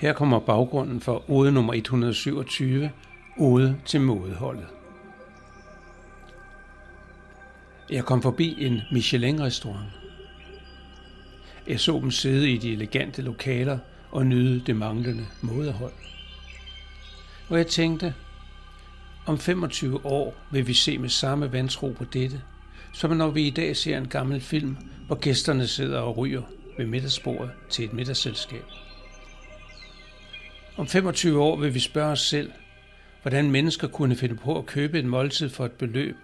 Her kommer baggrunden for ode nummer 127, ode til modeholdet. Jeg kom forbi en Michelin-restaurant. Jeg så dem sidde i de elegante lokaler og nyde det manglende modehold. Og jeg tænkte, om 25 år vil vi se med samme vantro på dette, som når vi i dag ser en gammel film, hvor gæsterne sidder og ryger ved middagsbordet til et middagsselskab. Om 25 år vil vi spørge os selv, hvordan mennesker kunne finde på at købe et måltid for et beløb,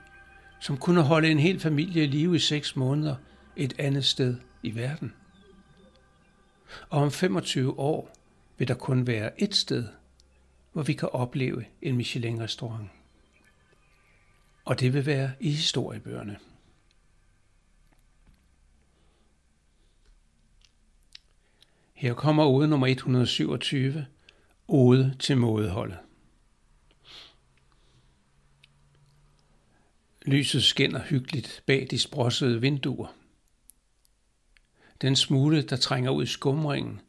som kunne holde en hel familie i live i seks måneder et andet sted i verden. Og om 25 år vil der kun være et sted, hvor vi kan opleve en Michelin-restaurant. Og det vil være i historiebøgerne. Her kommer ude nummer 127, ode til mådeholdet. Lyset skinner hyggeligt bag de sprossede vinduer. Den smule, der trænger ud i skumringen,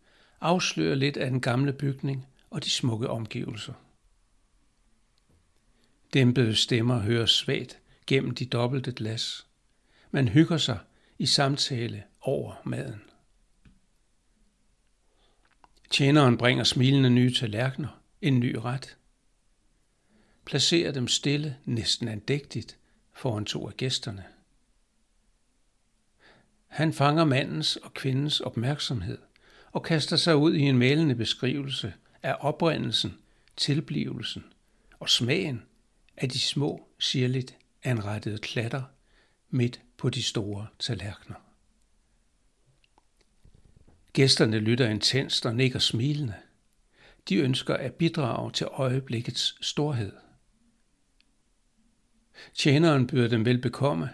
afslører lidt af den gamle bygning og de smukke omgivelser. Dæmpede stemmer høres svagt gennem de dobbelte glas. Man hygger sig i samtale over maden. Tjeneren bringer smilende nye tallerkener, en ny ret. Placerer dem stille, næsten andægtigt, foran to af gæsterne. Han fanger mandens og kvindens opmærksomhed og kaster sig ud i en malende beskrivelse af oprindelsen, tilblivelsen og smagen af de små, sirligt anrettede klatter midt på de store tallerkener. Gæsterne lytter intenst og nikker smilende. De ønsker at bidrage til øjeblikkets storhed. Tjeneren byder dem velbekomme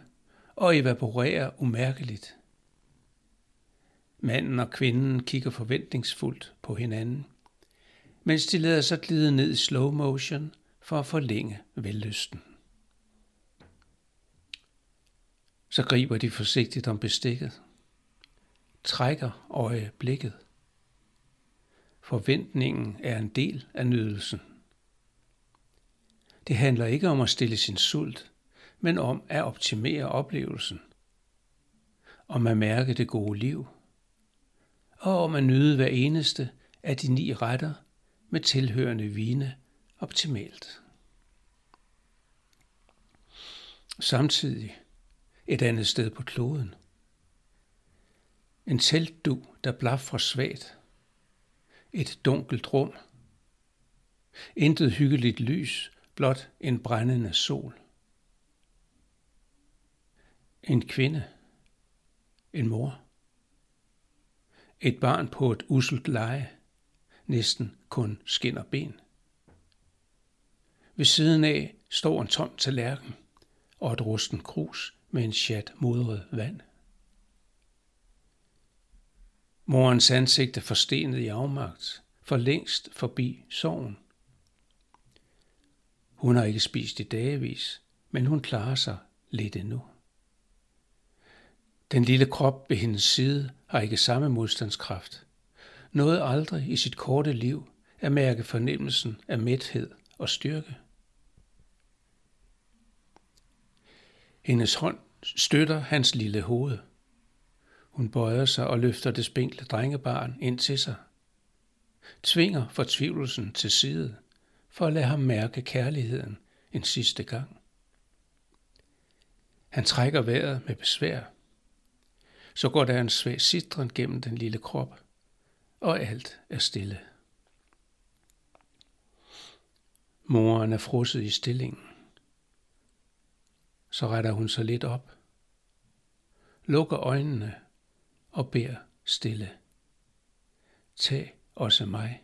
og evaporerer umærkeligt. Manden og kvinden kigger forventningsfuldt på hinanden, mens de lader sig glide ned i slow motion for at forlænge vellysten. Så griber de forsigtigt om bestikket trækker øjeblikket. Forventningen er en del af nydelsen. Det handler ikke om at stille sin sult, men om at optimere oplevelsen. Om at mærke det gode liv. Og om at nyde hver eneste af de ni retter med tilhørende vine optimalt. Samtidig et andet sted på kloden – en teltdu, der blaffer svagt. Et dunkelt rum. Intet hyggeligt lys, blot en brændende sol. En kvinde. En mor. Et barn på et uselt leje. Næsten kun skinner ben. Ved siden af står en tom tallerken og et rusten krus med en chat modret vand. Morens ansigt er forstenet i afmagt, for længst forbi sorgen. Hun har ikke spist i dagevis, men hun klarer sig lidt endnu. Den lille krop ved hendes side har ikke samme modstandskraft. Noget aldrig i sit korte liv at mærke fornemmelsen af mæthed og styrke. Hendes hånd støtter hans lille hoved – hun bøjer sig og løfter det spinkle drengebarn ind til sig. Tvinger fortvivlelsen til side, for at lade ham mærke kærligheden en sidste gang. Han trækker vejret med besvær. Så går der en svag sidren gennem den lille krop, og alt er stille. Moren er frosset i stillingen. Så retter hun sig lidt op, lukker øjnene og beder stille. Tag også mig.